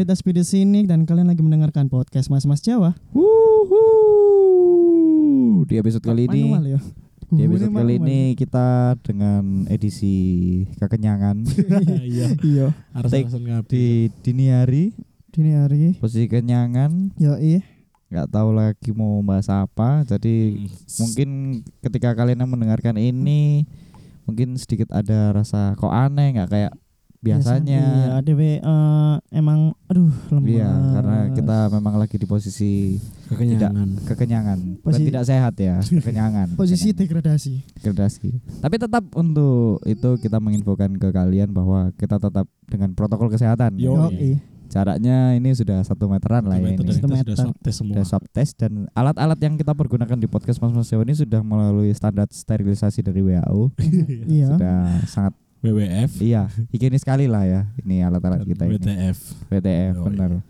Radit Aspi di sini dan kalian lagi mendengarkan podcast Mas Mas Jawa. Wuhu. Di episode kali ini Manual ya. di episode kali ini kita dengan edisi kekenyangan iya iya harus di dini hari dini hari. posisi kenyangan Ya iya. nggak tahu lagi mau bahas apa jadi mungkin ketika kalian mendengarkan ini mungkin sedikit ada rasa kok aneh nggak kayak Iya, biasanya DW eh, emang aduh lemas. iya karena kita memang lagi di posisi kekenyangan kekenyangan bukan Posisi- tidak sehat ya kekenyangan posisi Kekenyangan. degradasi. degradasi tapi tetap untuk itu kita menginfokan ke kalian bahwa kita tetap dengan protokol kesehatan Yo. Iya. jaraknya ini sudah satu meteran lah ya ini dan Satu meter. sudah swab tes semua Sudah swab test dan alat-alat yang kita pergunakan di podcast Mas Mas Jawa ini sudah melalui standar sterilisasi dari WHO. Iya. Sudah sangat WWF iya, higienis sekali lah ya ini alat-alat kita ini. WTF WTF Oh, benar.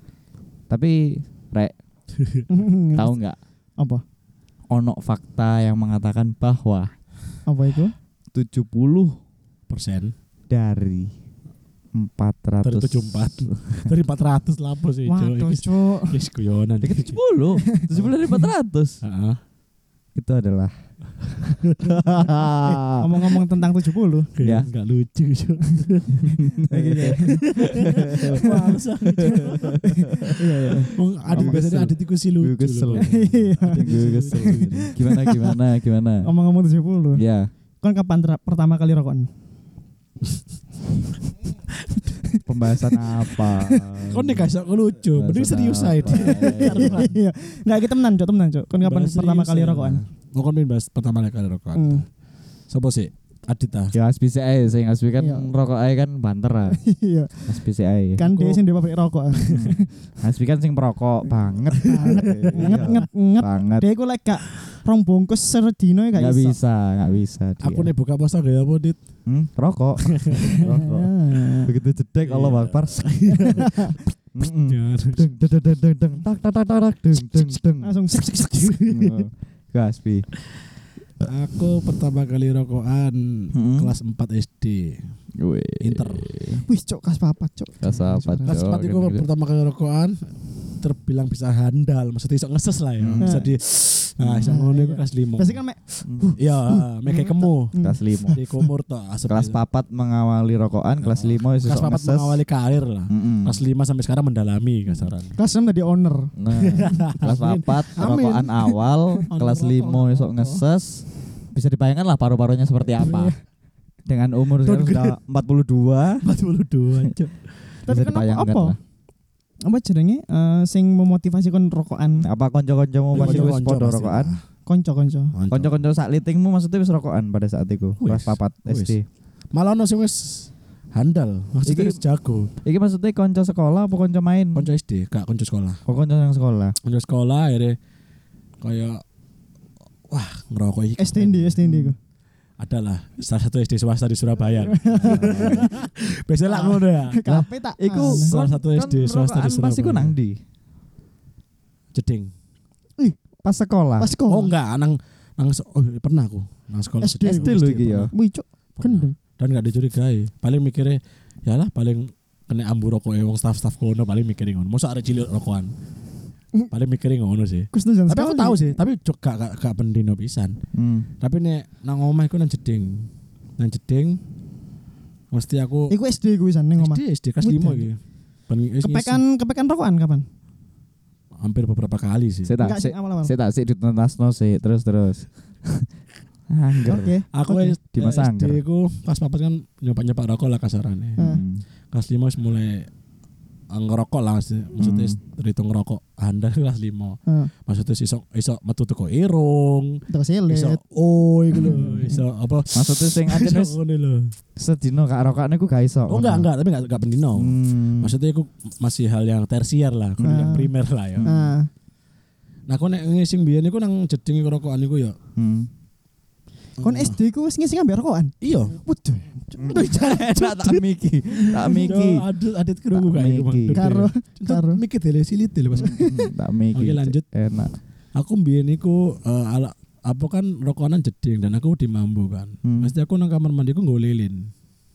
Tapi Rek, tahu nggak apa? ono fakta yang mengatakan bahwa Apa itu? 70 persen dari 400 dari 74 dari 400 lah apa sih Waduh, cuk. Yes, guyonan. Dikit 70 70 dari 400 Heeh. itu adalah Ngomong-ngomong tentang 70. Ya. Enggak lucu. Iya, iya. Ngomong biasanya iku sih lucu. Gue kesel. loh. Iya. Gimana gimana gimana Ngomong-ngomong 70. ya Kan kapan pertama kali rokokan? pembahasan apa Kok nih kasih aku lucu, mending serius aja. Iya. Enggak kita temenan, Cuk, temenan, Cuk. Kan kapan pertama kali ya. rokokan? Mau kon bahas pertama kali rokokan. Hmm. Sopo sih? Adita. ya aja sing Asbi kan Iya. rokok aja kan banter lah Iya. Aja Kan Aku- dia sing dia pabrik rokok. Asbi kan sing perokok banget Nget nget nget. banget Dia iku lek gak rong bungkus sedino ya gak iso. bisa nggak bisa dia. Aku nih buka puasa gak apa, Dit? hmm, rokok rokok Ah. begitu jedek Allah Iya. Akbar deng deng deng deng deng tak tak tak tak deng deng deng Langsung sek sek sek. Gak Asbi Aku pertama kali rokokan Hmm. kelas 4 SD. Wih. Inter. Wih, Cuk, kas papat, Cuk. Kelas apa, Cok? 4 itu pertama kali rokokan terbilang bisa handal, maksudnya iso ngeses lah ya. Hmm. Bisa di Nah, iso ngono iku kelas 5. Pasti kan mek Iya, meke kemu. kelas lima Di kumur to kelas papat mengawali rokokan kelas lima itu Kelas 4 ngeses mengawali karir lah. Kelas 5 sampai sekarang mendalami kasaran. kelas 6 tadi owner. Nah, kelas papat Amin. rokokan awal, kelas rokok, lima rokok. esok ngeses. Bisa dibayangkan lah paru-parunya seperti apa. Dengan umur sekarang sudah 42, 42, Cuk. Tapi kenapa apa? Apa jenenge eh, sing memotivasi kon rokokan Apa konco-koncomu pas wis Konco-konco podo pasti. rokokan? konco-konco. Konco-konco sak litingmu maksudnya wis rokokan pada saat itu, kelas Wis, papat wis. SD. Malah ono sing wis handal, maksudnya Iki- wis jago. Iki maksudnya konco sekolah apa konco main? Konco SD, gak konco sekolah. Oh, konco yang sekolah. Konco sekolah akhirnya kayak wah ngerokok iki. SD ndi, SD ndi iku. Adalah salah satu SD swasta di Surabaya. Biasanya lah ngono ya. Kape tak. Iku. Salah satu SD swasta di rokokan Pas iku Surabaya. nang ndi? Jeding. Pas sekolah. pas sekolah. Oh enggak, nang nang se- oh pernah aku nang sekolah SD. SD lho iki ya. pernah. Wih, Cuk. Gendeng. Dan gak dicurigai. Paling mikirnya ya lah paling kena ambu rokok wong staff-staff kono paling mikirin ngono. Masa ada cilik rokokan. Paling mikirin ngono sih. Kus tuh Tapi aku tahu sih, tapi cok gak gak, gak pendino pisan. Hmm. Tapi nek nang omah iku nang jeding. Nang jeding mesti aku Iku SD iku wisan ning omah. SD SD kelas 5 Udah. iki. Kepekan kepekan rokokan kapan? hampir beberapa kali sih. Saya tak saya tak sih dituntasno sih terus terus. Angger. Oke. Aku Oke. wis- Di masa SD angger. ku pas papat kan nyoba-nyoba rokok lah kasarannya. Hmm. Kelas 5 wis mulai ngerokok lah maksudnya, Hmm. terhitung ngerokok handal kelas 5 Heeh. maksudnya iso iso metu teko irung Terus iso selet. oh iku lho iso apa Maksudnya sing iso wis ngono lho sedino gak ku gak iso. oh enggak enggak tapi enggak enggak pendino Hmm. maksudnya iku masih hal yang tersier lah kudu yang Ah. primer lah ya Nah, nah aku nek ngising biyen iku nang jeding rokokan iku ya Hmm. Kon SD ku wis ngisi ngambil rokokan. iya Waduh. Enak tak miki. Tak miki. Adit adit Bang. miki. Dede. Karo karo. Miki dele silit dele pas Hmm, Tak miki. Oke, lanjut. Enak. aku mbiyen iku eh, ala apa kan rokokan jeding dan aku di mambu kan Hmm. Mesti aku nang kamar mandiku nggo lilin.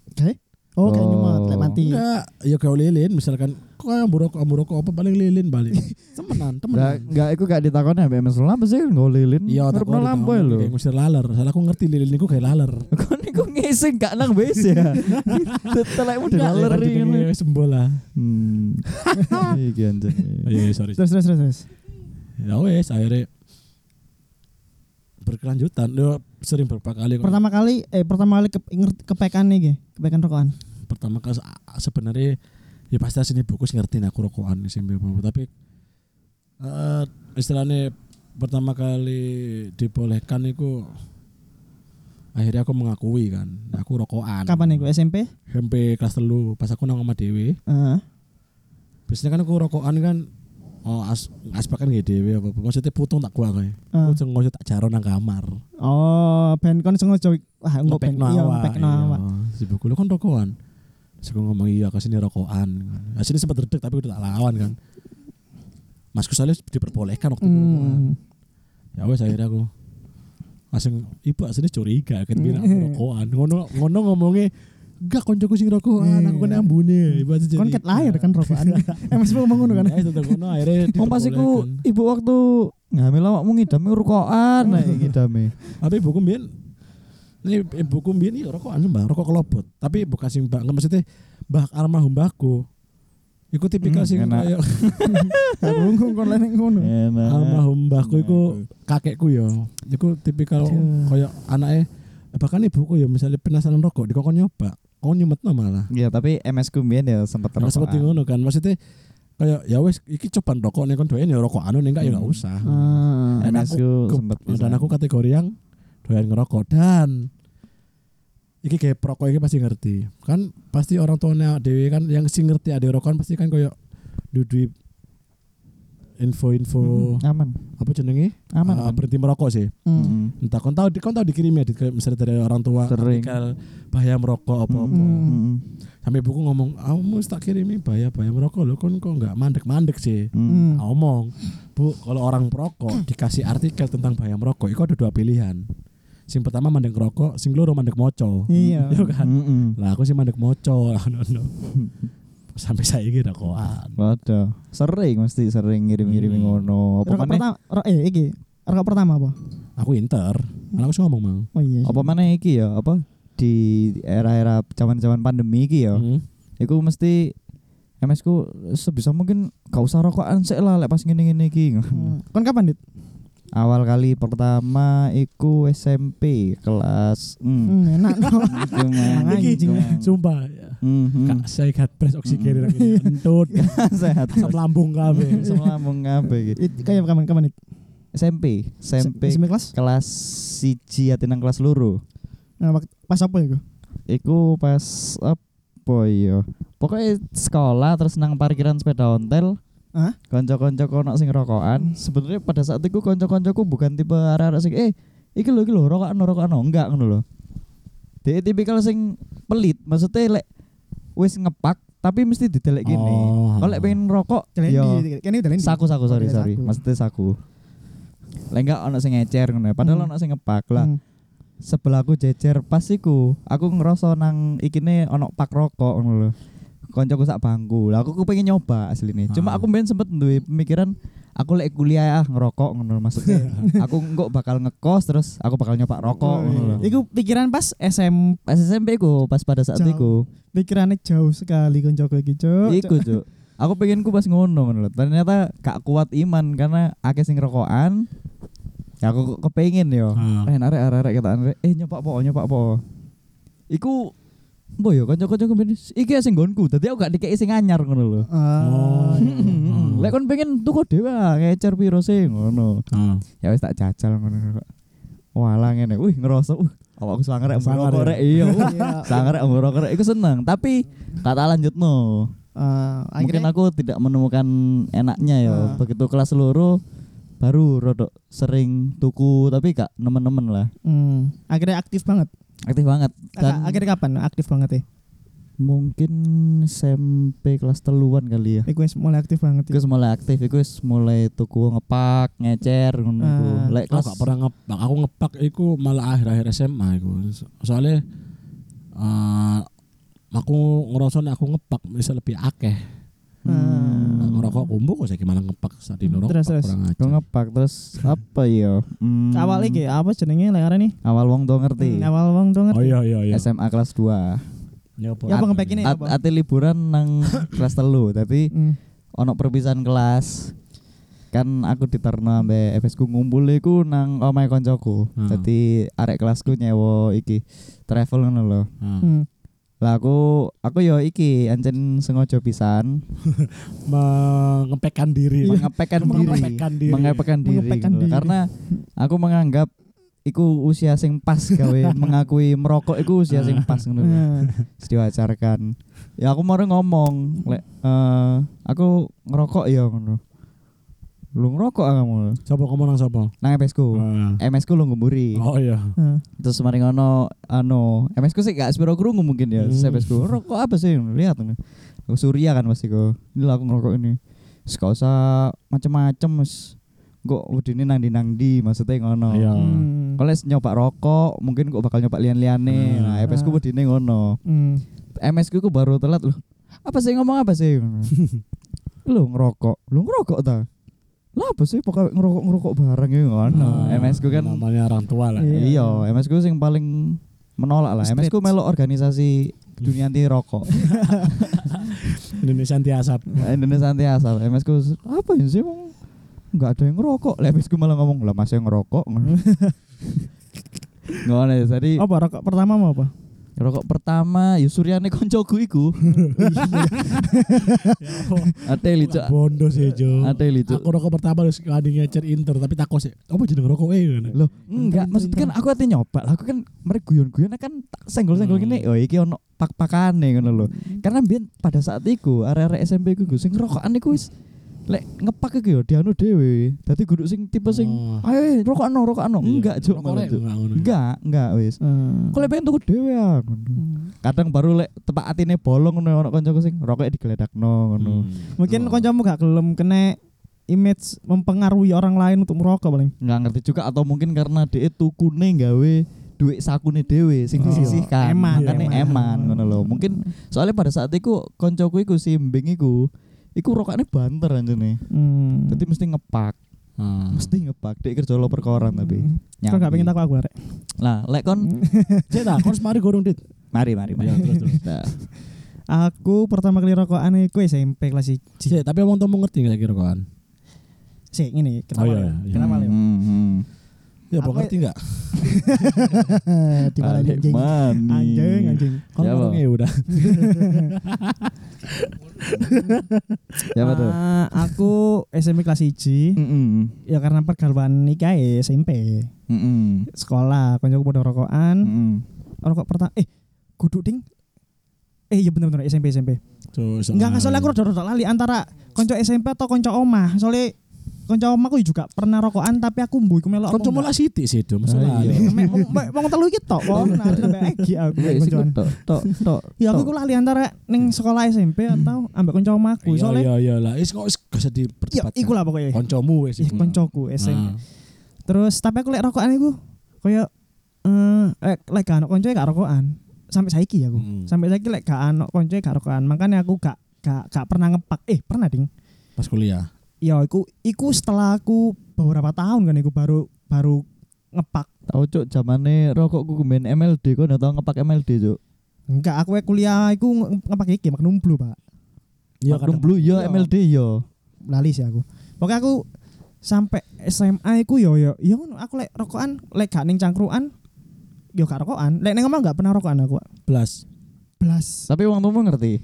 Oke. Oh, kayak nyumet, lek mati. Enggak, ya kayak lilin misalkan kok ambu rokok ambu rokok apa paling lilin balik. temenan, temenan. enggak iku gak ditakoni ambek Mas Lam apa sih nggo lilin. Iya, tak Ngarepno lampu ya lho. Kayak ngusir laler. Salah aku ngerti lilin niku kayak laler. Kon niku ngising gak nang wis ya. Telekmu dilaleri ngono. Iya, sembol lah. Hmm. Iki anjir. Iya, sorry. Terus terus terus. Ya wes akhirnya berkelanjutan. Yo sering beberapa kali. kok. Pertama kali eh pertama kali ke, kepekan nih, Ge. kepekan rokokan. pertama kali sebenarnya ya pasti asini buku ngerti aku rokokan di SMP tapi eh istilahnya pertama kali dibolehkan itu akhirnya aku mengakui kan aku rokokan Kapan nih SMP? SMP kelas telu pas aku nang sama Dewi Heeh. biasanya kan aku rokokan kan oh as aspek kan gak Dewi apa maksudnya putung tak kuat kayak Ah. aku sengaja tak jaro nang kamar Oh, ben kon sengaja wah engko ben Ngepekno iya awak, ngepekno iya. awak. si buku lu kan rokokan Aku ngomong iya ke sini rokokan. Asini sempat redek tapi udah tak lawan kan. Masku soalnya diperbolehkan waktu itu rokokan. Hmm. Ya wes akhirnya aku langsung ibu aslinya curiga kan bilang aku rokokan. Ngono ngono ngomongnya enggak koncoku sing rokokan aku kan ambune ibu aja Kon ket lahir kan rokokan. eh Mas ngomong ngono kan. ya itu ngono akhirnya Wong pas iku ibu waktu ngambil awakmu ngidame rukokan nah ngidame. tapi ibuku mbien ini ibuku mbien iya rokokan sumpah rokok kelopot tapi bukan sing mbak nggak maksudnya mbak almarhum mbakku Iku tipikal Hmm, sing enak. kayak Aku ngomong kon lene ngono. Almarhum mbahku iku kakekku ya. Iku tipikal Aduh. kayak anaknya bahkan ibuku ya misalnya penasaran rokok dikokon nyoba. Kok nyumetno malah. Iya, tapi MS ku mbiyen ya sempat Nah, seperti rokokan. ngono kan. Maksudnya kayak ya wes iki coba rokok nih kon doyan ya rokok anu nih enggak ya enggak usah. Ah. Dan MS Ku- sempat Dan aku kategori yang doyan ngerokok dan iki kayak perokok iki pasti ngerti. Kan pasti orang tuanya dewe kan yang sing ngerti ada rokokan pasti kan kayak dudui info-info aman. apa jenenge? Aman. Ah, aman. berhenti merokok sih. Hmm. Mm. Entah kon tahu kon tahu dikirim ya di- misalnya dari orang tua Sering. bahaya merokok apa-apa. Hmm. Mm. Sampai buku ngomong, "Kamu tak kirimi bahaya bahaya merokok lo kon kok nggak mandek-mandek sih." Mm. Hmm. Ngomong, "Bu, kalau orang perokok dikasih artikel tentang bahaya merokok, itu ada dua pilihan. Sing pertama mandek rokok, sing loro mandek moco." Iya. Iya kan? Mm-mm. Lah aku sih mandek moco. no, no. Sampai saya gitu rokokan. Waduh, sering mesti sering ngirim-ngirim Hmm. ngono. Apa Rokok pertama, ro, eh iki. Rokok pertama apa? Aku inter. Malah aku sih ngomong, Mang. Oh iya. Apa maneh iki ya? Apa di era-era zaman-zaman pandemi iki ya? Hmm. Iku mesti MS ku sebisa mungkin gak usah rokokan sik lah lek pas ngene-ngene iki. Hmm. Kon kapan, Dit? Awal kali pertama iku SMP kelas mm. Hmm, enak no. Iku, Iku, Mang. Sumpah. Mhm. Kak, saya gat press oksigen lagi. Entut. Sehat. Asam lambung kabeh. Semua lambung kabeh iki. It, kayak kapan kapan, Dit? SMP, SMP SMP kelas? kelas siji ati nang kelas loro. Nah, pas apa ya, Iku pas apa ya? Pokoknya sekolah terus nang parkiran sepeda ontel. Hah? Konco-konco kono sing rokokan. Sebenarnya pada saat itu konco-koncoku bukan tipe arek-arek sing eh iki lho iki lho rokokan rokokan enggak ngono lho. Dia tipikal sing pelit, maksudnya lek wis ngepak tapi mesti didelek gini. Oh. Kalau lek pengen rokok yo kene jalendi. saku saku sorry iya, sorry, saku. maksudnya saku. Lek enggak ono sing ngecer ngono, ya. padahal Hmm. ono sing ngepak lah. Hmm. sebelahku jejer pas iku aku ngerasa nang ikine ono pak rokok ngono lho koncoku sak bangku lah aku kepengin nyoba asline cuma Ah. aku mbien sempet duwe pemikiran aku lek kuliah ah ngerokok ngono maksudnya aku engko bakal ngekos terus aku bakal nyoba rokok ngono Iku pikiran pas SM pas SMP ku pas pada saat Jauh. iku pikirannya jauh sekali koncoku iki, Cuk. iku cuk aku pengen ku pas ngono ngono lho ternyata gak kuat iman karena akeh sing rokokan ya aku kok kepengin yo Ah. Eh, arek arek arek, eh nyoba po, nyoba po. Iku Mbok yo kanca-kanca ben iki sing nggonku. Dadi aku gak dikeki sing anyar ngono lho. Ah, Oh. Lek kon pengen tuku dhewe ah, ngecer piro sih ngono. Ah. Ya wis tak jajal ngono kok. Walah ngene. Wih ngerasa uh awakku sangar rek ya? rek iya. uh, Iya. Sangar rek rokok rek iku seneng, tapi gak tak lanjutno. Ah, Mungkin aku tidak menemukan enaknya ya. Ah. Begitu kelas loro baru rodok sering tuku tapi gak nemen-nemen lah. hmm, akhirnya aktif banget. Aktif banget. Dan akhirnya kapan aktif banget ya? mungkin SMP kelas teluan kali ya. Iku wis mulai aktif banget. Iku Ya. wis mulai aktif, iku wis mulai tuku ngepak, ngecer ngono iku. Ah. Lek Aku kelas gak pernah ngepak. Aku ngepak iku malah akhir-akhir SMA iku. So- Soalnya eh aku ngerasa nek aku ngepak bisa lebih akeh. Hmm. Nah, ngerokok kumbu kok saya gimana ngepak saat di ngerokok Terus, terus. kurang aja. Ngepak terus apa ya? Hmm, Awal iki apa jenenge lek arene? awal wong do ngerti. Hmm, awal wong dong Oh iya iya iya. SMA kelas 2. Ya apa? Ya, apa ngepek ini? At, apa? ate liburan nang kelas telu tapi Hmm. ono perpisahan kelas kan aku diterno ambek FS ku ngumpul iku nang omahe koncoku. Hmm. Dadi arek kelasku nyewa iki travel ngono lho. Nah, Hmm. Lah aku aku yo iki ancen sengaja pisan mengepekkan diri. mengepekkan diri. Mengepekkan diri. Mengepekkan diri. Mengepekkan ngono. diri. Karena aku menganggap iku usia sing pas gawe mengakui merokok iku usia sing pas ngono diwajarkan. Ya aku mau ngomong, lek eh, aku ngerokok ya ngono. Lu ngerokok ah kamu Siapa ngomong nang siapa? nang MS ku. Ah. MS ku lu ngumburi. Oh iya. Hmm. Terus mari ngono anu, MS ku sih gak spiro krungu mungkin ya. Hmm. MS ku rokok apa sih? Lihat. Aku surya kan pasti kok. Ini lah aku ngerokok ini. Gak usah macem-macem mas. Kok udine nang di nang di maksudnya ngono. Iya. Hmm. Kalau nyoba rokok, mungkin kok bakal nyoba lian-liane. Hmm. Nah, MS ku udine ngono. Hmm. MS ku ku baru telat loh. Apa sih ngomong apa sih? lu ngerokok, lu ngerokok ta? Lah apa sih pokoknya ngerokok ngerokok bareng ya ngono. Ah, MS ku kan namanya orang tua lah. Iya. iya, MS ku sing paling menolak lah. MS ku Street. melo organisasi dunia anti rokok. Indonesia anti asap. Indonesia anti asal. MS ku apa sih Wong Enggak ada yang ngerokok. Lah MS ku malah ngomong, "Lah masih ngerokok." Ngono ya, tadi Apa rokok pertama mau apa? Rokok pertama ya Suryane koncoku iku. Ate licu. Bondo sih Jo. Ate licu. Aku rokok pertama harus kadi ngecer inter tapi takut sih. Apa jadi ngerokok eh? Loh, enggak, maksudnya kan aku ati nyoba. Aku kan mereka guyon-guyon kan senggol-senggol Hmm. gini. Oh, iki ono pak-pakane ngono lho. Karena biyen pada saat iku area-area SMP ku sing rokokan iku wis lek ngepak iku ya dianu dhewe. Dadi guduk sing tipe sing Oh. ayo rokokno rokokno. Iya. Enggak, Juk, enggak. Enggak, enggak wis. Hmm. Kok lek pengen tuku dhewe ya ngono. Hmm. Kadang baru lek tepak atine bolong ngono ono kancaku sing rokoknya digledakno ngono. Hmm. Mungkin Oh. kancamu gak gelem kena image mempengaruhi orang lain untuk merokok paling. Nggak ngerti juga atau mungkin karena dia tukune gawe duit sakune dhewe sing Oh, disisihkan eman, makane eman. eman ngono lho mungkin soalnya pada saat itu koncoku iku si Mbing iku iku rokokane banter anjene Hmm. jadi mesti ngepak Ah. mesti ngepak dia kerja lo perkoran tapi Hmm. Kok gak pengen takut aku arek. lah lek kon Cek dah, kau mari gorong dit. mari mari mari Ya, terus, terus. Nah, Aku pertama kali rokokan iku SMP kelas 1. Cek, tapi omong temu ngerti nggak kira rokokan? Sik ngene, Oh, kenapa? iya, ya? iya. Kenapa hmm, hmm. Ya, mau ngerti nggak? Di mana Balik anjing? mani. Anjing, anjing. Kau Ya, ngomongnya udah. Siapa tuh Ah, aku SMP kelas 1 Mm-mm. ya karena pergaulan iki ae SMP. Mm-mm. Sekolah koncoku padha rokokan. Mm-mm. Rokok pertama eh kudu ding. Eh iya bener bener SMP SMP. Tuh, Enggak enggak soalnya aku rada-rada lali antara konco SMP atau konco omah. Soalnya konco omahku juga pernah rokokan tapi aku mbuh iku melok. Lah siti sih itu masalah. Ah, iya. Wong telu iki tok kok. Nah, aku Ya, isi koncoan. tok tok tok. Ya aku iku lali antara ning sekolah SMP atau ambek omahku. Iya Soalnya iya iya lah. Is kok gak usah ya diperdebatkan. iku lah wes. Ih, iku. koncoku SMP. Terus tapi aku lek rokokan iku koyo eh lek lek gak ono koncoe gak rokokan. Sampai saiki aku. Hmm. Sampai saiki lek gak ono koncoe gak rokokan. Makanya aku gak gak gak pernah ngepak. Eh, pernah ding. Pas kuliah. Ya iku iku setelah aku beberapa tahun kan iku baru baru ngepak. Tahu cuk zamane rokokku main MLD kok tau ngepak MLD cuk. Enggak, aku kuliah iku nge- ngepak iki Magnum Blue, Pak. Iya Magnum Blue ya Iya. MLD ya. Lali sih aku. Pokoknya aku sampai SMA iku yo yo yo ngono, aku lek rokokan lek gak ning cangkruan yo gak rokokan. Lek ning omah gak pernah rokokan aku. Belas. Blas. Tapi wong tuamu ngerti.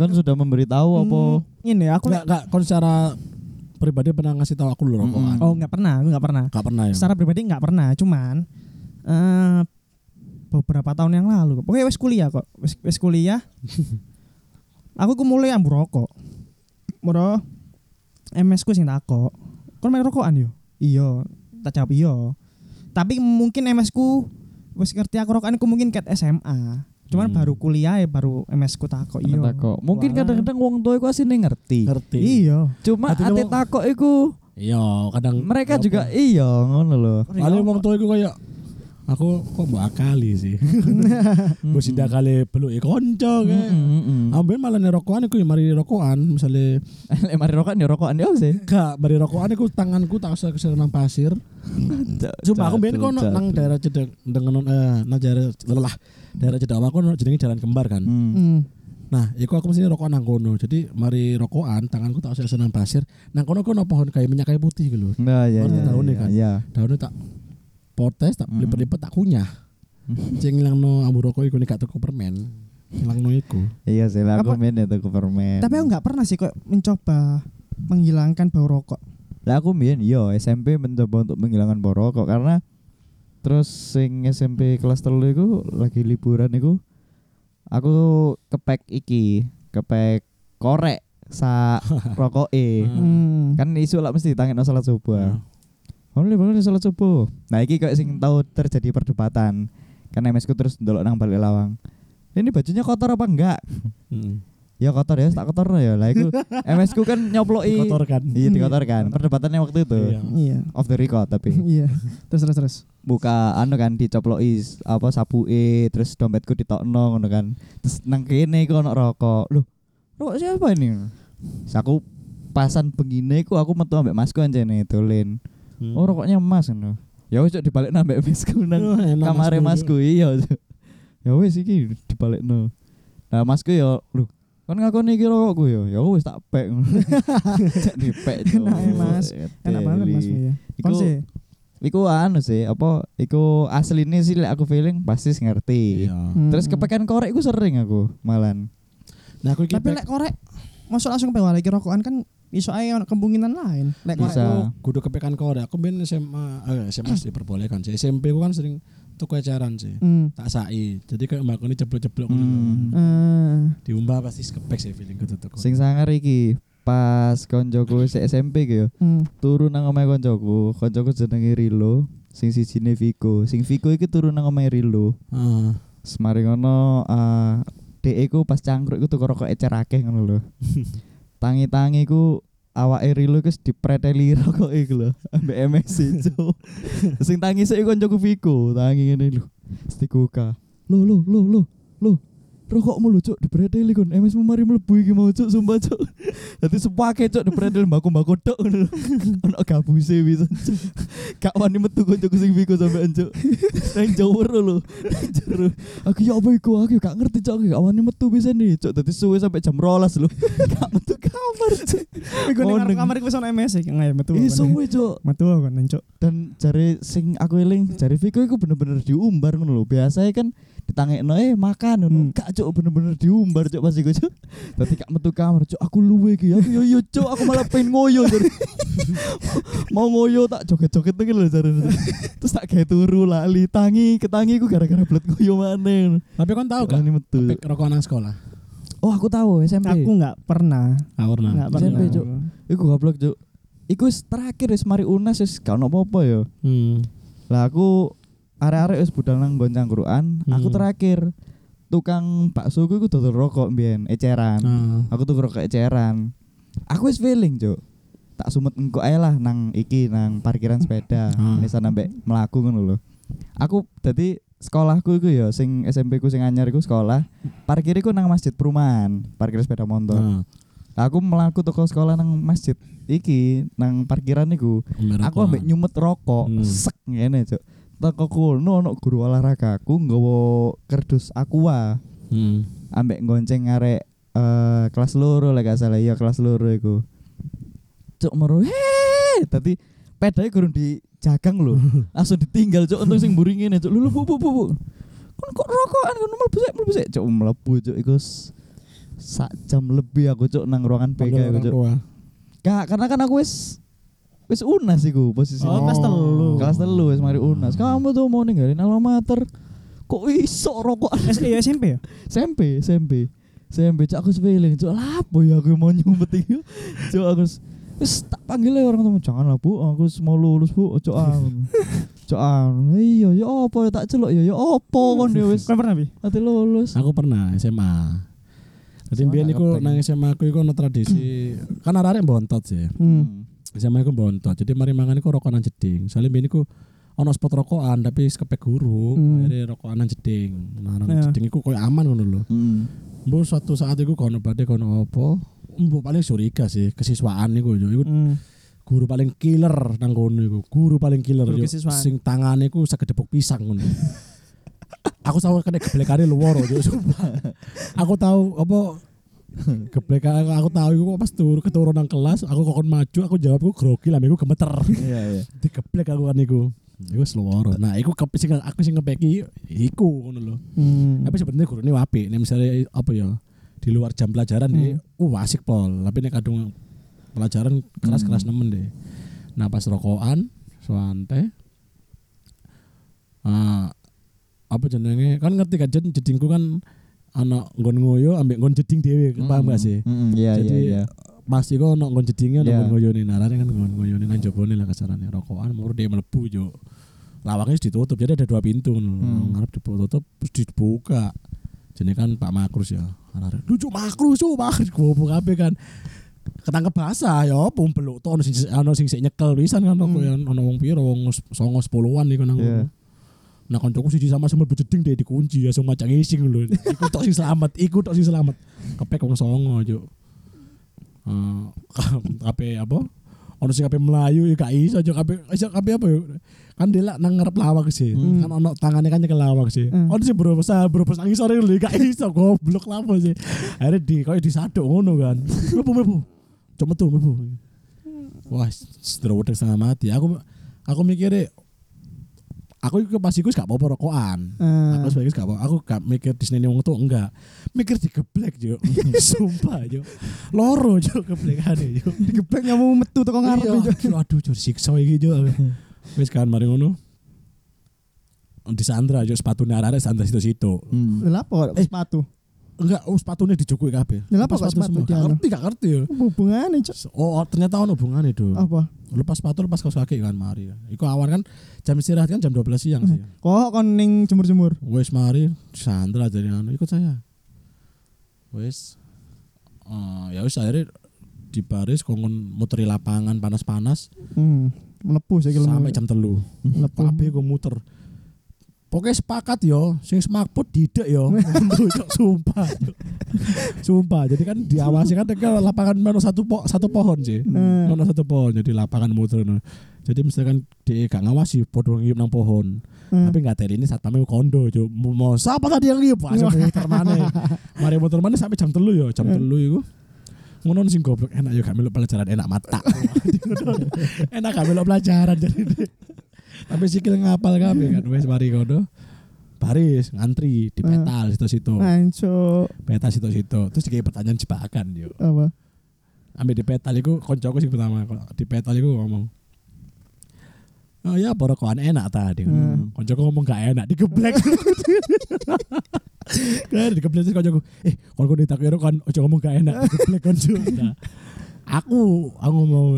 Kan sudah memberitahu apa? Hmm, ini aku Enggak lek enggak kon secara pribadi pernah ngasih tahu aku dulu rokokan. Mm-mm. oh nggak pernah, aku nggak pernah. Enggak pernah ya. Secara pribadi nggak pernah, cuman eh beberapa tahun yang lalu. Pokoknya wes kuliah kok, wes wes kuliah. aku ku mulai ambu rokok. Moro MS ku sing takok. Kon main rokokan yo? Iya, tak jawab iya. Tapi mungkin MS ku wis ngerti aku rokokan ku mungkin ket SMA. Cuman Hmm. baru kuliah ya baru MS ku takok iya. Takok. Mungkin kadang-kadang wong tua iku asine ngerti. Ngerti. Iya. Cuma Hati ate takok iku Iya, kadang mereka ya juga iya ngono lho. Paling wong tua iku kayak Aku kok mbok akali sih. Mbok sindak kali beluk konco kayak. Ambil malah nih rokokan iku ya mari rokokan misalnya mari rokokan ya rokokan ya sih. gak mari rokokan iku tanganku tak usah kesel nang pasir. Cuma aku biyen kono nang daerah cedek dengan eh nang daerah lelah daerah cedek aku jenenge jalan kembar kan. Hmm. Hmm. Nah, iku aku mesti rokok nang kono. Jadi mari rokokan tanganku tak usah senang pasir. Nang kono kono pohon kayu minyak kayu putih gitu. Nah, ya, Ngerti ya, tahunnya ya, kan? ya. Daunnya tak potes, tak Hmm. lipet-lipet tak kunyah. Sing ngilangno ambu rokok iku nek tuku permen. Ngilangno iku. Iya sih, lah aku main itu ke permen. Tapi aku nggak pernah sih kok mencoba menghilangkan bau rokok. Lah aku mbien iya SMP mencoba untuk menghilangkan bau rokok karena terus sing SMP kelas telu iku lagi liburan iku aku kepek iki, kepek korek sa rokoke. Hmm. kan isu lah mesti ditangin salat subuh. Boleh boleh salat subuh. Nah iki kayak sing tahu terjadi perdebatan. Kan MS ku terus ndelok nang balik lawang. Ini bajunya kotor apa enggak? Heeh. Ya kotor ya, tak kotor ya. Lah iku MS ku kan nyoploki. Kotor kan. Iya dikotorkan. Perdebatannya waktu itu. Iya. Iya. Off the record tapi Iya. Terus terus terus. buka anu kan dicoploki apa sapuke terus dompetku ditokno ngono kan. Terus nang kene iku ono rokok. Loh, rokok siapa ini? Terus aku pasan begini ku aku metu ambek masku anjene dolen. Hmm. Oh rokoknya emas ngono. Ya wis cok dibalik nambah masku nang Oh, enak, kamare Masku. iya. Cok. Ya wis iki dibalik no. Nah masku ya lho kan ngakoni iki rokokku ya. Ya wis tak pek. Cek dipek. Cok. Enak ya, Mas. Enak banget Mas ya. Iku iku anu sih apa iku aslinya sih lek aku feeling pasti ngerti. Iya. Hmm. Terus kepekan korek iku sering aku malan. Nah, aku iki Tapi lek korek masuk langsung pengen lagi rokokan kan iso ae ono kemungkinan lain. Lek Bisa. kudu kepekan korek. Aku ben SMA, eh, SMA sih diperbolehkan sih. SMP ku kan sering tuku eceran sih. Hmm. Tak sai. Jadi kayak mbak ini ceblok-ceblok Hmm. ngono. Eh, Diumbah pasti kepek sih feeling tuh tuh. Sing sangar iki pas koncoku si SMP ki yo. hmm. Turu nang omahe koncoku, koncoku jenenge Rilo, sing sijine Viko. Sing Viko iki turu nang omahe Rilo. Ah. Semari ngono eh dhek iku pas cangkruk iku tuku rokok ecer akeh ngono lho. Tangi-tangi ku awake Rilo wis dipreteli rokok iku lho ambek MS ijo. Sing tangi sik koncoku Viko, tangi ngene lho. Stikuka. Lo lo lo lo lo. Rokokmu lho cuk dipreteli kon. MS mu mari mlebu iki mau cuk sumpah cuk. Dadi sepake cuk dipreteli mbako-mbako tok ngono. Ono gabuse cuk. Gak wani metu koncoku sing Viko sampe cuk. Nang jawur lho. Nang jero. Aku ya apa iku aku gak ngerti cuk. Gak wani metu bisa nih cuk. Dadi suwe sampe jam 12 lho. Gak metu kamar cuk. Iku neng. kamar iku sono MS iki ngae metu. Ih suwe cuk. Metu kan cuk. dan jari sing aku eling jari Viko iku bener-bener diumbar ngono lho. Biasanya kan ditangekno eh makan ngono. Hmm. Gak cuk bener-bener diumbar cuk pas iku cuk. Dadi gak metu kamar cuk aku luwe iki. Aku yo yo cuk aku malah pengen ngoyo jari. Mau ngoyo tak joget-joget iki lho jare. Terus tak gawe turu lali tangi ketangi iku gara-gara blet ngoyo maneh. Tapi kan tahu gak? Metu. Rokok nang sekolah. Oh aku tahu SMP. Aku nggak pernah. Ah, pernah. Nggak pernah. SMP, Cuk. Iku goblok cuk. Iku terakhir wis mari UNAS wis gak ono apa-apa ya. Hmm. Lah aku arek-arek wis budal nang nggon cangkruan, aku Hmm. terakhir tukang bakso ku dodol rokok mbiyen, eceran. Ah. Aku tuku rokok eceran. Aku wis feeling, Cuk. Tak sumet engko ae lah nang iki nang parkiran sepeda. Hmm. Misal nambah melaku ngono lho. Aku dadi sekolahku iku ya sing SMP ku sing anyar iku sekolah. Parkir iku nang masjid perumahan, parkir sepeda motor. Ah. Aku melaku toko sekolah nang masjid iki nang parkiran iku. Aku ambek nyumet rokok, Hmm. sek ngene, Cuk. Teko kono ono guru olahraga aku nggawa kerdus aqua, Hmm. ambek gonceng arek eh kelas loro lek gak salah iya kelas loro iku. Cuk meru, heh, tadi pedanya kurang dijagang lho. Langsung ditinggal cuk untuk sing mburi ngene cuk. Lho bu bu bu. bu. Kon kok rokokan kon mlebu sik mlebu sik cuk mlebu cuk iku sak jam lebih aku cuk nang ruangan PK orang cuk. Gak, karena kan aku wis wis unas iku posisi. Oh, kelas telu. Kelas telu wis mari unas. Kamu tuh mau ninggalin alma mater. Kok iso rokok iya, SMP ya? SMP, SMP. SMP cak aku feeling, cuk lapo ya aku mau nyumpet iki. Cuk aku wis tak panggil orang temen jangan lah bu, aku wis mau lulus bu, cuk anu. Cuk anu, iya ya apa ya tak celok ya ya apa kon ya wis Kan pernah bi? ati lulus. Aku pernah SMA. Jadi iku kepeng. nang SMA aku iku ono tradisi kan arek bontot sih. Hmm. SMA iku bontot. Jadi mari mangan iku rokok nang jeding. Soale biyen iku ono spot rokokan tapi kepek guru Hmm. akhirnya rokokan jeding nah nang Ya. jeding iku koyo aman ngono lho Hmm. Mbok suatu saat iku kono badhe kono apa Mbok paling curiga sih kesiswaan iku yo iku Hmm. guru paling killer nang kono iku guru paling killer Guru yo sing tangane iku segedepok pisang ngono aku tahu kena geblekane luworo yo sumpah aku tahu apa geblekan aku tahu iku pas turu keturu nang kelas aku kokon maju aku jawab aku grogi lah aku gemeter. Iya iya. digeblek aku kan iku. Iku luworo nah iku ke sing aku sing ngepeki iku ngono lho. Hmm. tapi sebenarnya guru ini wapi nih misalnya apa ya di luar jam pelajaran deh uh asik pol. Tapi nih kadung pelajaran keras keras nemen deh. Nah pas rokokan suante ah apa jenenge? Kan ngerti kan jedingku kan ana nggon ngoyo ambek nggon jeding dhewe paham gak sih Mm-mm, Iya Jadi, iya iya. Mas iku ono nggon jedinge ono Iya. nggon ngoyone narane kan nggon ngoyone nang jobone lah kasarane rokokan mur dia mlebu yo lawangnya ditutup jadi ada dua pintu Hmm. ngarep ditutup terus dibuka jadi kan Pak Makrus ya lucu Makrus yo Makrus goblok kabeh kan ketangkep basah ya apa peluk to ono sing ono sing sik nyekel pisan kan Hmm. koyo ono wong piro wong 9 10-an iku nang Iya. Nah koncoku siji sama sama jeding deh dikunci ya semua macam ngising lho. Iku tok sing selamat, iku tok sing selamat. Kepek wong songo juk. Eh kape apa? Ono sing kape Melayu ya gak iso juk kape iso kape apa ya? Kan dia nang ngarep lawak sih. Hmm. Kan ono tangannya kan nyekel lawak sih. Hmm. Ono sing bro besar bro nangis sore lho gak iso goblok lapo sih. Akhirnya di koyo disaduk ngono kan. Mlebu mlebu. Cuma tuh mlebu. Wah, stroke setengah mati. Aku aku mikirnya aku iku pas iku gak apa-apa rokokan. Ah. Aku sebagai gak apa, aku gak mikir di sini wong tuh enggak. Mikir digeblek jo. Sumpah jo. Loro jo geblekane jo. digeblek nyamu metu teko ngarep Iya, Cuk. jo, Aduh jo siksa iki jo. Wis kan mari ngono. Di Sandra jo sepatune arek Sandra situ-situ. Hmm. Lha apa Eh. Sepatu? Enggak, oh sepatune dijukui kabeh. Lha apa kok Lepas sepatu semua. di Gak anu? ngerti, gak ngerti ya. Hubungane, Cuk. Oh, ternyata ono hubungane do. Apa? Lepas sepatu lepas kaos kaki kan mari. Iku awan kan jam istirahat kan jam 12 siang sih. Kok kon ning jemur-jemur? Wes mari Sandra jadi anu ikut saya. Wes eh, ya wis akhirnya di baris kongon muteri lapangan panas-panas Hmm. Melepuh saya sampai jam telu. melepuh. Kabeh gue muter. Pokoknya sepakat yo, sing semakput didek yo. Sumpah. Sumpah. Jadi kan diawasi kan kan lapangan mana satu po, satu pohon sih. Hmm. Mana satu pohon jadi lapangan muter. Jadi misalkan dia gak ngawasi podo ngiyup nang pohon. Hmm. Tapi nggak tadi ini satpamnya kondo cuy. Mau siapa tadi yang ngiyup? Langsung muter mana? Mari muter mana sampai jam telu yo, jam Hmm. telu itu. Ngono sing goblok enak yo gak melok pelajaran enak mata. enak gak melok pelajaran jadi. Tapi sikil ngapal kabeh kan wes mari kono. Baris ngantri di Hmm. petal situ-situ. Anco Petal situ-situ. Terus dikai pertanyaan jebakan yo. apa? Ambil di petal iku koncoku sing pertama di petal iku ngomong. Oh ya porokokan enak tadi. Hmm. Koncoku ngomong gak enak digeblek. Kan digeblek terus koncoku. Eh, kalau kau ditakir kan ojo ngomong gak enak digeblek konco. Nah, aku aku ngomong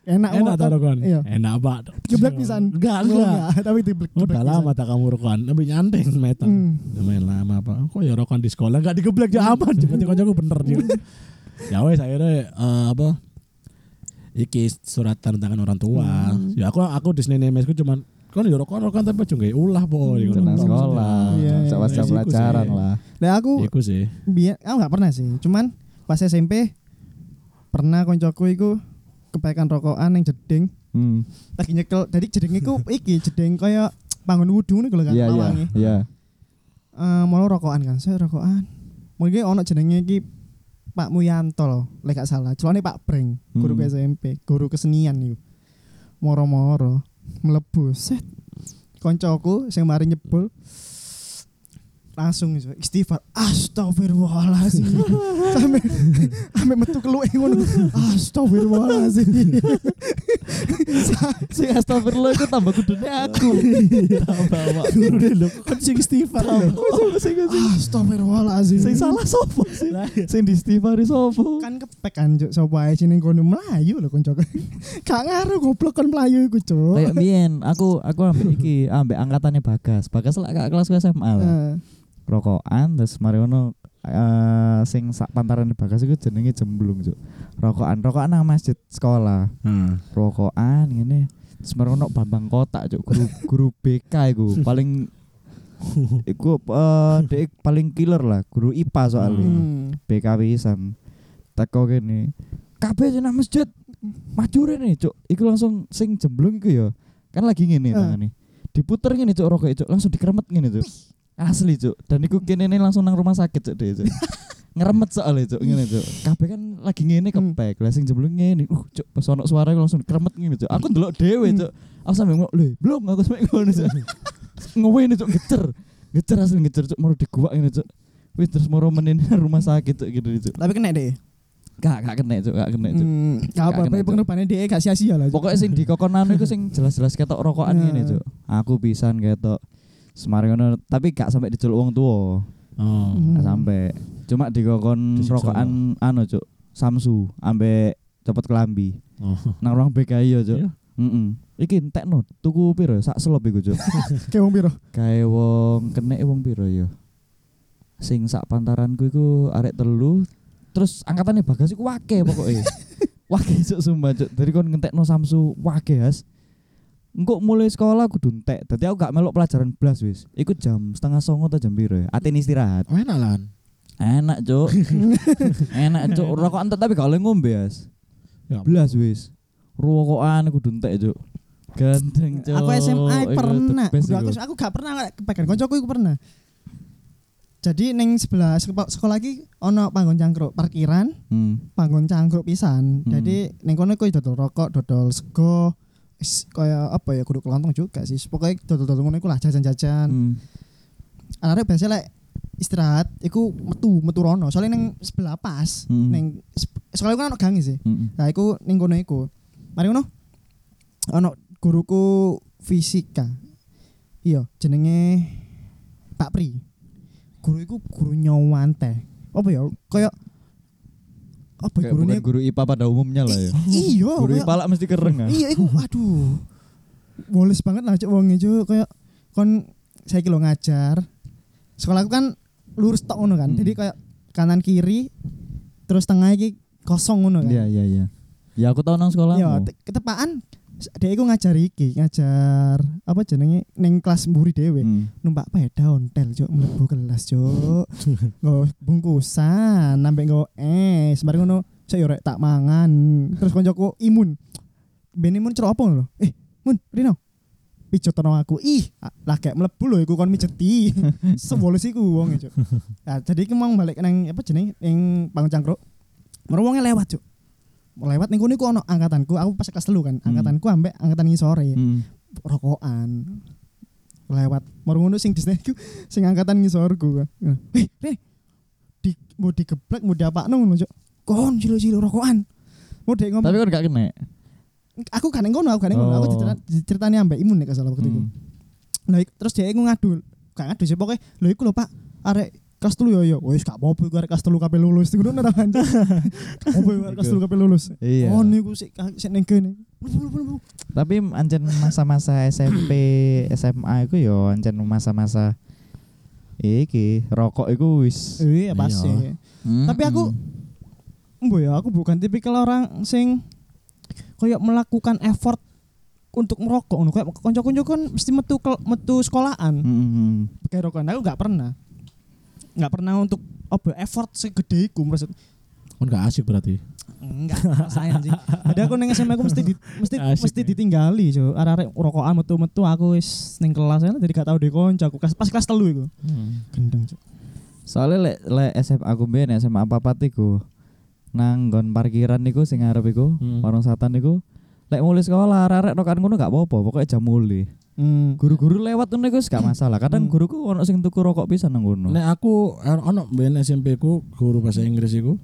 Enak enak ta rokon. Iya. Enak, Pak. Geblek pisan. Enggak, Oh, enggak. tapi digeblek. Udah lama tak kamu rokokan, tapi nyantai metal. Hmm. Lumayan lama pak. Kok ya rokokan di sekolah nggak digeblek ya aman. Berarti koncoku bener dia. ya wes akhirnya eh, apa? Iki surat tanda tangan orang tua. Hmm. Ya aku aku di sini mesku cuman kan ya rokokan rokokan tapi aja nggak ulah po. Hmm. Tenang sekolah. Iya, iya. Sama pelajaran lah. Lah aku Iku sih. biar aku nggak pernah sih. Cuman pas SMP pernah koncoku iku kepekan rokokan yang jeding Hmm. lagi nyekel jadi jeding iku iki jeding kaya bangun wudhu nih kalau kan Iya iya lawange. iya. Eh, mau rokokan kan saya rokokan mungkin ono jenenge iki Pak Muyanto loh lek gak salah celane Pak Breng guru Hmm. SMP guru kesenian niku moro-moro mlebu set koncoku sing mari nyebul langsung istighfar astagfirullahalazim sampe sampe metu keluwe ngono astagfirullahalazim Sing astagfirullah itu tambah kudune aku. Tambah awak. Guru deh lo kan sing istighfar. Astagfirullahalazim sing salah sopo sih? Sing diistighfari sopo? kan kepek kan cuk sapa ae ning kono melayu lho koncoku gak ngaruh goblok kon melayu iku cuk Kayak aku aku ambek iki ambek angkatannya Bagas. Bagas lah kakak kelas SMA lah. Rokokan terus mari ngono eh, sing sak pantaran Bagas iku jenenge jemblung, Cuk. Rokokan, rokokan nang masjid sekolah. Hmm. Rokokan ngene. Semarang ono Bambang Kota cuk guru guru BK iku paling iku dek paling killer lah guru IPA soalnya Hmm. BK pisan teko kene kabeh nang masjid maju rene cuk iku langsung sing jemblung iku ya kan lagi ngene Eh. tangane diputer ngene cuk rokok cuk langsung dikeremet ngene cuk asli cuk. Dan iku kene langsung nang rumah sakit cuk deh cuk. Ngeremet soalnya cuk ngene cuk. Kabeh kan lagi ngene Hmm. kepek. Lah sing jemblung ngene uh cuk pas ono suara langsung dikeremet ngene cuk. Aku ndelok dhewe cuk. Aku sampe ngomong lho belum aku sampe ngono cuk. Ngewene cuk gecer gecer asli gecer cuk. Mau diguak ngene cuk. Wih terus mau menin rumah sakit cuk gitu cuk. Tapi kena deh. Gak, gak kena cuk, gak kena cuk. Hmm, gak apa-apa pengorbanan dia gak sia-sia lah. Pokoknya sing di kokonan iku sing jelas-jelas ketok rokokan Nah. ngene cuk. Aku pisan ketok Semarang ngono, tapi gak sampai diceluk wong tua. Oh. Hmm. Gak sampai. Cuma di kokon Disiksa rokokan anu cuk, Samsu ambek cepet kelambi. Oh. Nang ruang BKI ya cuk. Iya. Heeh. Iki entekno tuku piro sak selop iku cuk. Kayak wong piro? Kae wong kenek wong piro ya. Sing sak pantaranku iku arek telu terus angkatannya bagas iku wake pokoknya. wake cuk sumpah cuk. Dari kon ngentekno Samsu wake has. Engko mulai sekolah kudu entek. Dadi aku gak melok pelajaran blas wis. Iku jam setengah songo atau jam piro ya. Aten istirahat. Oh, enak lan. Enak cuk. Enak cuk. Rokok entek tapi gak oleh ngombe. Ya, Blas wis. Rokokan kudu entek cuk. Ganteng cuk. Aku SMA Iku pernah. aku iku. aku gak pernah kepegang koncoku iku pernah. Jadi neng sebelah sekolah, sekolah lagi ono panggon cangkruk parkiran, Hmm. panggon cangkruk pisan. Hmm. Jadi neng kono iku dodol rokok, dodol sego, is- kaya apa ya kudu kelontong juga sih. Pokoknya dodol-dodol ngono iku lah jajan-jajan. Hmm. Arek biasa lek istirahat iku metu metu rono. Soalnya neng sebelah pas, Hmm. neng iku kan ono gangi sih. Hmm. Nah, iku ning kono iku. Mari ngono. Ono guruku fisika. Iya, jenenge Pak Pri. Guru iku guru nyawante. Apa ya? Kayak apa Kayak gurune? bukan guru IPA pada umumnya lah ya. Iya, Guru IPA lah mesti keren kan. Iya, iku aduh. Woles banget lah cuk wong iku kayak kon saya kilo ngajar. Sekolahku kan lurus tok ngono kan. Hmm. Jadi kayak kanan kiri terus tengah iki kosong ngono kan. Iya iya iya. Ya aku tahu nang sekolahmu. Ya, te- ketepaan dia iku ngajar iki, ngajar apa jenenge ning kelas mburi dhewe. Hmm. Numpak peda ontel cuk mlebu kelas cuk. Nggo bungkusan, nambah nggo es, mari ngono saya rek tak mangan. Terus koncoku imun. Ben imun cero apa lho? Eh, Mun, Rino. Pijet tono aku. Ih, lah kayak mlebu lho iku kon mijeti. Sewoles iku wong cuk. Nah, jadi iki mau balik nang apa jenenge ning Pangun Cangkruk. Mergo wonge lewat cuk. Lewat ning kono iku ono angkatanku, aku pas kelas telu kan. Hmm. Angkatanku ambek angkatan ngisore Hmm. rokokan lewat mau ngono sing di iku sing angkatan ngisorku kan eh Ren, di mau digeblek mau diapa ngono cok kon cilik-cilik rokokan mau dek ngomong Tapi kan gak kena. aku kan ngono aku kan ngono aku Oh. dicerita- diceritani ambek imun nek gak salah waktu itu Hmm. Lah ik- terus dia ngadu gak ngadu sih pokoknya lho iku lho Pak arek kelas telu yo yo wis gak apa-apa iku arek kelas telu kabeh lulus ngono ora anjir apa iku arek kelas telu kabeh lulus Iya. oh niku sik sik ning kene Mlebu, mlebu, mlebu. Tapi ancen masa-masa SMP, SMA iku yo ancen masa-masa iki rokok iku wis. iya pasti Iya. Hmm, Tapi aku- Mbok ya aku bukan tipikal orang sing kayak melakukan effort untuk merokok ngono kayak kanca-kanca kan mesti metu metu sekolahan Hmm, hmm, hmm. pakai rokokan aku nggak pernah nggak pernah untuk apa efort segede iku maksud Kon gak asik berarti. enggak sayang sih jadi aku neng SMA aku mesti di, mesti Asik mesti ya. ditinggali so arek-arek rokokan metu-metu aku wis ning kelas ya, jadi gak tau deh konco aku kelas pas kelas telu iku gendeng Cuk. Soalnya lek lek SMA aku mbiyen SMA apa iku nang nggon parkiran iku sing arep iku, Hmm. warung satan iku. Lek mulai sekolah arek-arek rokan ngono gak apa-apa, pokoknya jam mulai. hmm. Guru-guru lewat ngono iku gak masalah. Kadang Hmm. guruku ono sing tuku rokok pisan nang ngono. Nek aku ono ben SMP ku guru bahasa Inggris iku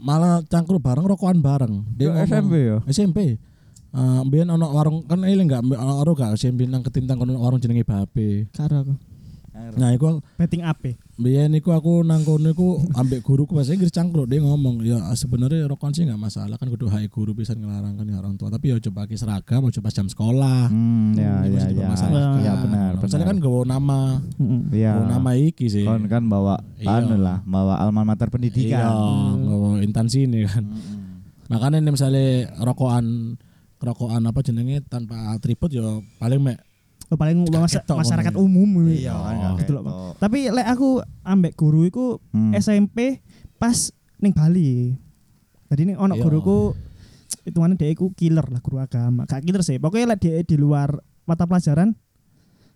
malah cangkruk bareng rokokan bareng. Ngomong- SMP yo. SMP. Eh mbiyen ono warung kan eling enggak ono gak SMP nang ketintang kono warung jenenge Babe. karo aku Nah, iku betting ape Biyen iku aku nang kono iku ambek guruku bahasa Inggris cangkruk dia ngomong ya sebenarnya rokokan sih nggak masalah kan kudu hak guru bisa ngelarang kan ya orang tua tapi ya coba pakai seragam coba jam sekolah Hmm, ya ya ya. dipermasalahkan. Ya benar, Misalnya kan gawa nama Iya. gawa nama iki sih Kon kan bawa Iya. anu lah, bawa alma mater iya pendidikan. gawa intansi ini kan Hmm. makanya nih misalnya rokokan kerokokan apa jenenge tanpa atribut ya paling mek paling mas- masyarakat umum Iya, kan Oh. Gitu loh, tapi lek aku ambek guru iku Hmm. SMP pas ning Bali. Jadi ning ono Iya. guruku hitungannya dia iku killer lah guru agama. Gak killer sih. Pokoknya lek dia di luar mata pelajaran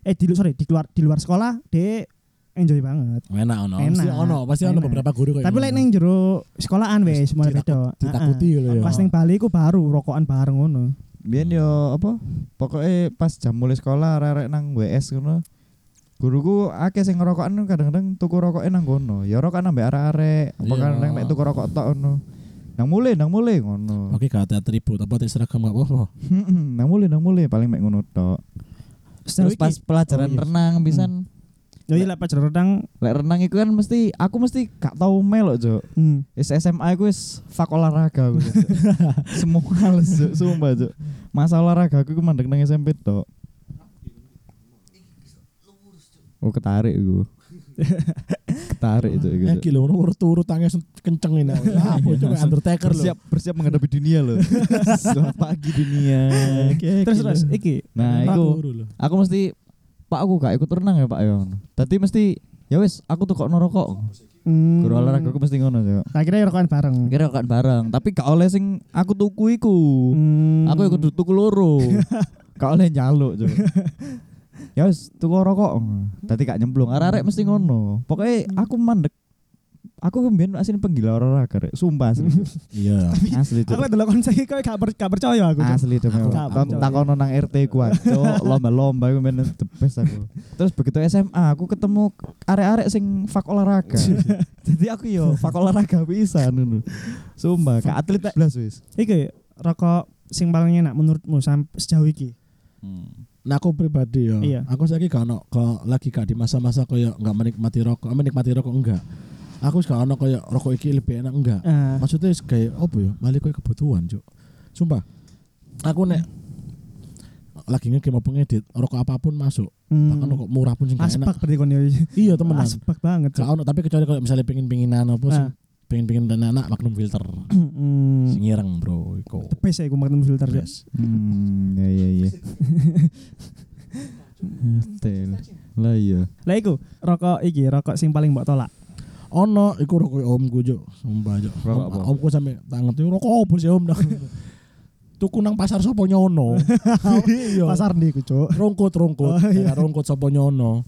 eh di sorry di luar di luar sekolah dia enjoy banget. enak ono Enak. pasti ono pasti ono beberapa guru kayak Tapi lek ning jero sekolahan wes mulai beda. Ditakut- ditakuti lho ya. Pas ning Bali iku baru rokokan bareng ngono. Biyen yo apa? Pokoknya pas jam mulai sekolah arek nang WS ngono. Guruku akeh sing ngerokokan kadang-kadang tuku rokoke nang kono. Ya rokokan ambek arek-arek, apa Iya. kadang mek tuku rokok tok ngono. Nang mulai, nang mulai ngono. Oke gak ada atribut apa tes seragam gak apa-apa. nang mulai, nang mulai paling mek ngono tok. Terus pas pelajaran Oh, iya. renang pisan Ya iya lek pelajaran renang lek renang iku kan mesti aku mesti gak tau melok, Cuk. hmm. Wis SMA aku wis fak olahraga aku. Semua males, Cuk. Sumpah, Cuk. Masa olahraga aku ku mandek nang SMP tok. Oh, ketarik iku. ketarik itu iku. Eh kilo nomor turu tangi kenceng ini. Apa itu kayak Undertaker lho. bersiap bersiap menghadapi dunia loh. Selamat pagi dunia. Terus terus iki Nah, lho. aku mesti Pak aku gak ikut renang ya Pak ya. Tadi mesti ya wis aku tuh kok ngerokok. hmm. Guru olahraga aku mesti ngono ya. Akhirnya rokokan bareng. Kira kan bareng, tapi gak oleh sing aku tuku iku. Hmm. Aku ikut tuku loro. gak oleh nyaluk, Cuk. ya wis tuku rokok. Tadi gak nyemplung. Arek-arek mesti ngono. Pokoknya aku mandek Aku kembien asli penggila olahraga rek. Sumpah asli. Iya. asli Aku Cuk. lek delok kon saiki kowe gak, per- gak percaya aku. Asli demi Aku Allah. gak Kon percaya. takono nang RT ku lomba-lomba iku men the best aku. Terus begitu SMA aku ketemu arek-arek sing fak olahraga. Jadi aku yo fak olahraga pisan ngono. Sumpah, ka atlet blas wis. Iki rokok sing paling enak menurutmu sampai sejauh iki. Nah aku pribadi ya, Iya. aku saiki gak ono kok lagi gak di masa-masa koyo nggak menikmati rokok, menikmati rokok enggak. Aku gak ono koyo rokok iki lebih enak enggak. Ah, Maksudnya kayak apa ya? Malah koyo kebutuhan, Cuk. Sumpah. Aku nek lagi ngegame apa ngedit, rokok apa pun masuk. hmm. Bahkan rokok murah pun sing enak. aspak berarti kon ya. Iya, temenan. Aspak banget. Gak ono, tapi kecuali kalau misalnya pengen-pengenan apa sih? Ah. Pengen-pengen dan anak magnum filter. Hmm. Sing ireng, Bro, iku. The best ya aku makan filter. Yes. Hmm, ya ya ya. Tel. Lah iya. Lah iku rokok iki rokok sing paling mbok tolak. Ono iku rokok omku juk, sumpah. Rokok Om-? Omku sampe tangan tuh rokok apa sih om? Tuku nang pasar sopo nyono. Iya. Pasar ndi iku, Cuk. rongkut rongkut, Oh, iya. rongkut sopo nyono.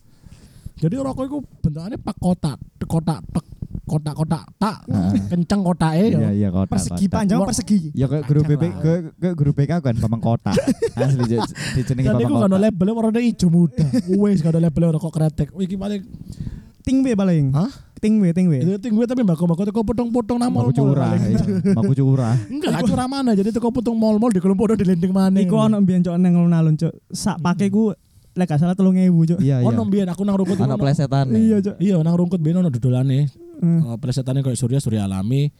Jadi rokok iku bentukannya pak kotak, kotak tek, kotak kotak tak, kenceng kotake Iya ya. iya kota. Persegi kota. panjang persegi. Ya kayak guru BB, lah. kayak guru BK kan Bambang Kota. Asli di dijenengi iku Bambang kan Kota. labelnya warna hijau muda. Wes gak ada labelnya rokok kretek. Wih paling Ting paling. Hah? Ting we, ting we. itu tinggi tapi mbak mbak teko potong-potong nama Aku curah. iya. Aku curah. Enggak, gak curah mana. Jadi teko potong mall-mall di kelompok di lending mana. Iku ono mbiyen cok nang alun-alun cok. Sak pake ku lek gak salah 3000 cok. Iya iya. Ono mbiyen aku nang rungkut Anak ono- plesetan. Iya cok. Iya, nang rungkut biyen ono dodolane. Hmm. Oh, plesetane kayak Surya Surya alami.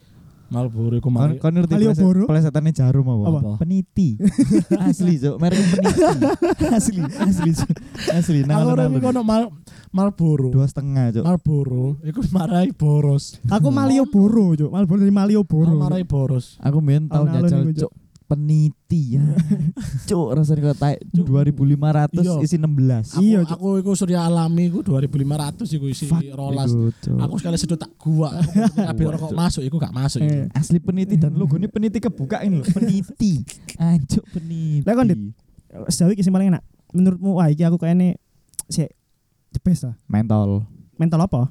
Malboro iku Kon mari. kon ngerti Malioboro? pleset- plesetannya jarum apa? Apa? Peniti. asli, Cuk. Merek peniti. asli, asli, Cuk. Asli. Nah, Aku ora ono mal Malboro. dua setengah, Cuk. Malboro iku marai boros. Aku Malioboro cok. Malioboro dari Malioboro. Marai boros. Aku main Alun-alun jajal, Cuk. Peniti ya. Cuk, rasanya kok tai 2500 Iya. isi 16. Aku, Iya, aku iku Surya alami iku 2500 iku isi Fuck, rolas. iku, Cuk. Aku sekali sedot tak gua. Tapi rokok Cuk. masuk iku gak masuk Eh. iku. asli peniti dan logo ini peniti kebuka ini loh peniti anjuk peniti Lah, kon, Dit. Sejauh iki sing paling enak. Menurutmu wah iki aku kayaknya si the best lah. mentol Mental apa?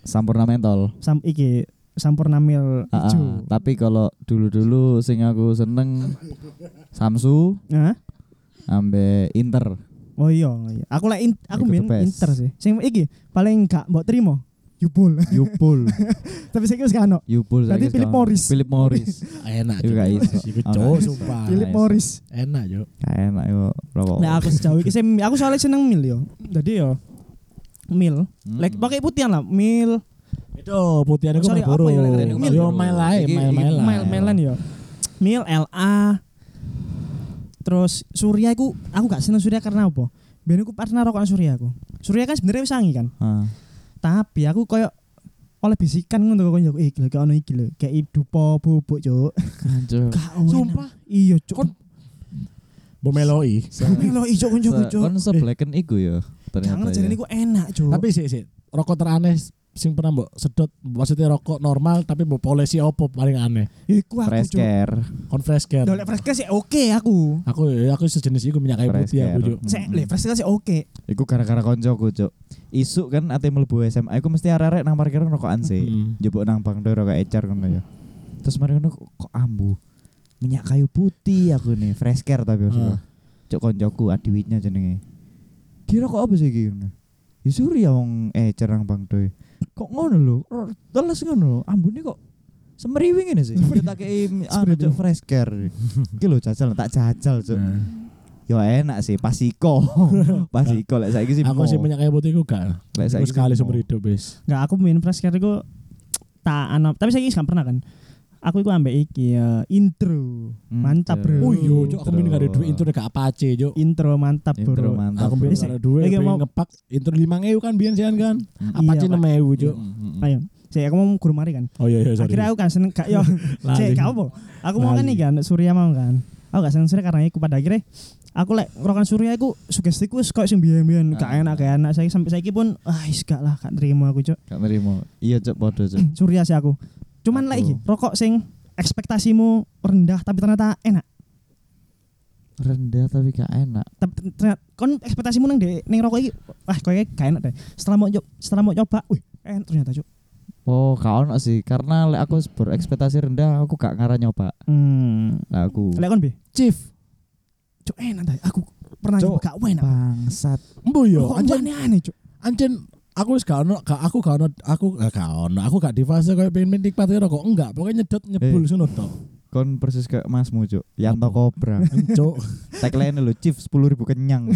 sampurna mentol Sam iki sampurna mil Ah, ah. ijo. tapi kalau dulu-dulu sing aku seneng Samsu Hah? ambe Inter Oh iya, iya. Aku lek in, aku main. Inter sih. Sing iki paling gak mbok trimo. Yupul. Yupul Tapi saya wis gak ono. Yupul Tadi Philip. Morris. Philip Morris Enak Iku gak iso. Oh, iso. sumpah. Philip. Morris. Enak yo. enak yo rokok Nah aku sejauh iki aku soalnya seneng mil yo. Jadi yo mil. Hmm. Like pakai putihan lah, mil. Itu putihan iku apa ya, lek- lek- mil. Yo Iki- mail iki mail. Mil milan yo. Mil LA. Terus Surya aku aku gak seneng Surya karena apa? Ben aku pernah rokokan Surya aku. Surya kan sebenarnya wis sangi kan. Ah. Tapi aku koyo oleh bisikan ngono kok yo. Eh gila kayak ono iki lho. Kayak dupo bubuk, Cuk. Anjuk. Gak ono. Sumpah. Iya, Cuk. Kon- Mbok meloi. Melo ijo koncoku Se- cuk. Kon seblekan iku ya. Jangan Ternyata. jadi ya. niku enak cuk. Tapi sih sih rokok teraneh sing pernah mbok sedot maksudnya rokok normal tapi mbok polisi opo paling aneh. iku aku fresh care. Kon fresh care. Dolek fresh care sih oke aku. Aku ya aku sejenis iku minyak kayu putih aku. Cuk. Sik, le fresh care sih oke. Iku gara-gara koncoku, Cuk. Isuk kan ate mlebu SMA, iku mesti arek-arek nang parkiran rokokan sih. Mm. Jebuk nang bang do rokok ecer ngono ya. Terus mari ngono kok, kok ambu. Minyak kayu putih aku nih, fresh care tapi maksudnya. Ah. Cuk koncoku adiwitnya jenenge. Dia rokok apa sih iki? Ya suri ya wong ecer nang bang do. Kok ngono lho? Ro- Teles ngono. Ambune kok semeriwing ini sih. Kita kei anu Cuk fresh care. Iki lho jajal tak jajal, Cuk. Nah. Yo enak sih, pasiko. pasiko lek saiki sih. Aku sih minyak kayu putih gak. Lek saiki sekali seumur hidup wis. Enggak aku main fresh care iku tak anap, tapi saya gak pernah kan. Aku iku ambek iki ya, intro. Hmm, Mantap, Bro. Oh iya, Cuk, aku Intro. minyak ada duit intro gak apace, Cuk. Intro mantap Intro bro. mantap. Aku Bisa. ada duit, Iki pengen mau- ngepak intro 5000 kan biyen sean kan. Apa Pak. 6000, Cuk? Hmm, hmm, hmm. Ayo, saya aku mau guru mari kan. Oh iya iya sorry. Akhirnya aku kan seneng gak yo. Cek gak apa. Aku mau kan nih kan Surya mau kan. Aku gak seneng Surya karena iku pada akhirnya aku lek ngerokan Surya iku sugestiku wis koyo sing biyen-biyen gak Ah. enak gak enak saya sampai saiki pun ah wis gak lah gak terima aku cuk. Gak nerima. Iya, Cuk, podo, Cuk. Surya sih aku. Cuman lek iki rokok sing ekspektasimu rendah tapi ternyata enak. Rendah tapi gak enak. Tapi ternyata kon ekspektasimu nang dek ning rokok iki wah koyo gak enak deh. Setelah mau setelah mau nyoba, wih enak ternyata cuk. Oh, gak ono sih. Karena lek aku berekspektasi rendah, aku gak ngarah nyoba. Hmm. Lah aku. Lek kon bi, Chief. cuk enak dah. Aku pernah Cuk. nyoba gak enak. Bangsat. Mbo yo, anjen aneh-aneh cuk. anjen aku wis gak ono, gak aku gak ono, aku eh, gak ono, aku gak di fase koyo pengen nikmati rokok. Enggak, pokoknya nyedot nyebul Eh. ngono tok. Kon persis kayak masmu, Cuk. Yanto Apa? Cobra. Cuk. Tagline lu Chief 10.000 kenyang.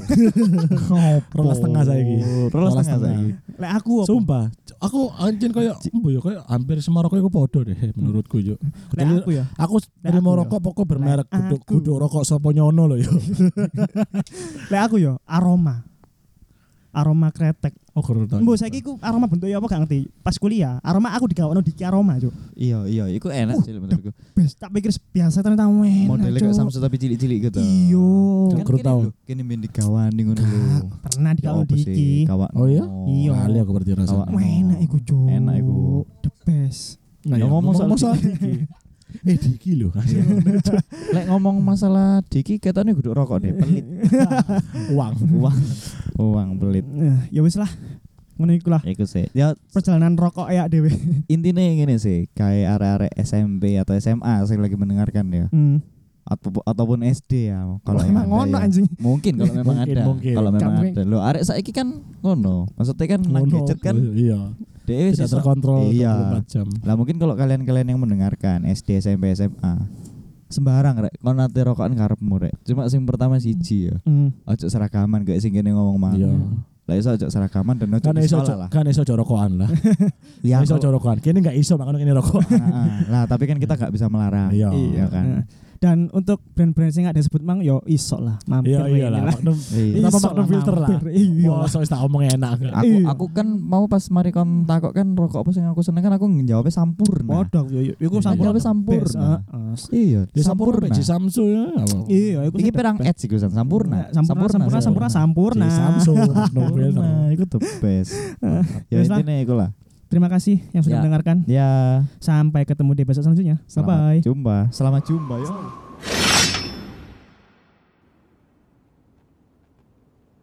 Rolas tengah saiki. Rolas Rolas tengah tengah. saiki. Lek aku apa? Sumpah, aku anjen koyo mbo yo koyo hampir semua rokok iku podo deh menurutku yo. Lek aku ya. aku mau yo. rokok pokok bermerek aku. guduk rokok sopo nyono loh yo. Lek aku ya aroma. Aroma kretek. Oh keren tau. Mbok saiki ku aroma bentuknya apa gak ngerti. Pas kuliah, aroma aku digawakno diki aroma, Cuk. Iya, iya, iku enak sih menurutku. Bes, tak pikir biasa ternyata enak. Modelnya kayak. Samsung tapi cilik-cilik gitu. Iyo. Cuk, Kan Kru kene main digawani ngono lho. Pernah Ya diki. kawak Oh iya? Iya. Kali aku berarti rasanya. Enak iku, Cuk. Enak iku. The best. Nah, Ya, ya, ngomong soal diki. Eh diki loh. Lek ngomong masalah Diki ketane guduk rokok deh, pelit. Uang. Uang. Uang pelit. Eh, ya wis lah. Ngono iku lah. Iku sih. Ya Perjalanan rokok ya dhewe. intinya ngene sih, kayak arek-arek SMP atau SMA yang lagi mendengarkan ya. Hmm. Atau, ataupun SD ya. Kalau Wah, emang ngono ada ya. anjing. Mungkin kalau memang Mungkin, ada. mungkin. Kalau memang Gak ada. Lo arek saiki kan ngono. Maksudnya kan nang gadget kan Iya. dia Tidak sisa- terkontrol Iya. 24 jam. Lah mungkin kalau kalian-kalian yang mendengarkan SD, SMP, SMA sembarang rek kon nate rokokan karepmu rek. Cuma sing pertama siji ya. Hmm. Ojo seragaman kayak sing kene ngomong mang. Iya. Lah iso ojo seragaman dan ojo Kan iso lah. kan iso ojo rokokan lah. Ya, Iso ojo rokokan. Kini enggak iso makanya kini rokok. Nah, lah tapi kan kita gak bisa melarang. Iya. Iya kan. Dan untuk brand-brand sing gak disebut mang yo iso lah mampir Iya iya lah. Magnum Iya. Iso Magnum lah, filter lah? Iya. Wah, so wis tak omong enak. Aku Iya. aku kan mau pas mari kon takok kan rokok apa sing aku seneng kan aku ngejawabnya sampurna. Podok yo yo iku Iya, sampurna. iya. Sampurna. Iya, Di Sampurna, di Samsu ya. Iya, iku Iki best. Ed sih Gusan, sampurna. Sampurna, sampurna, sampurna, sampurna. Itu the best. ya intinya iku lah. Terima kasih yang sudah Ya. mendengarkan. Ya, Sampai ketemu di episode selanjutnya. Bye selamat bye. jumpa. Selamat jumpa ya.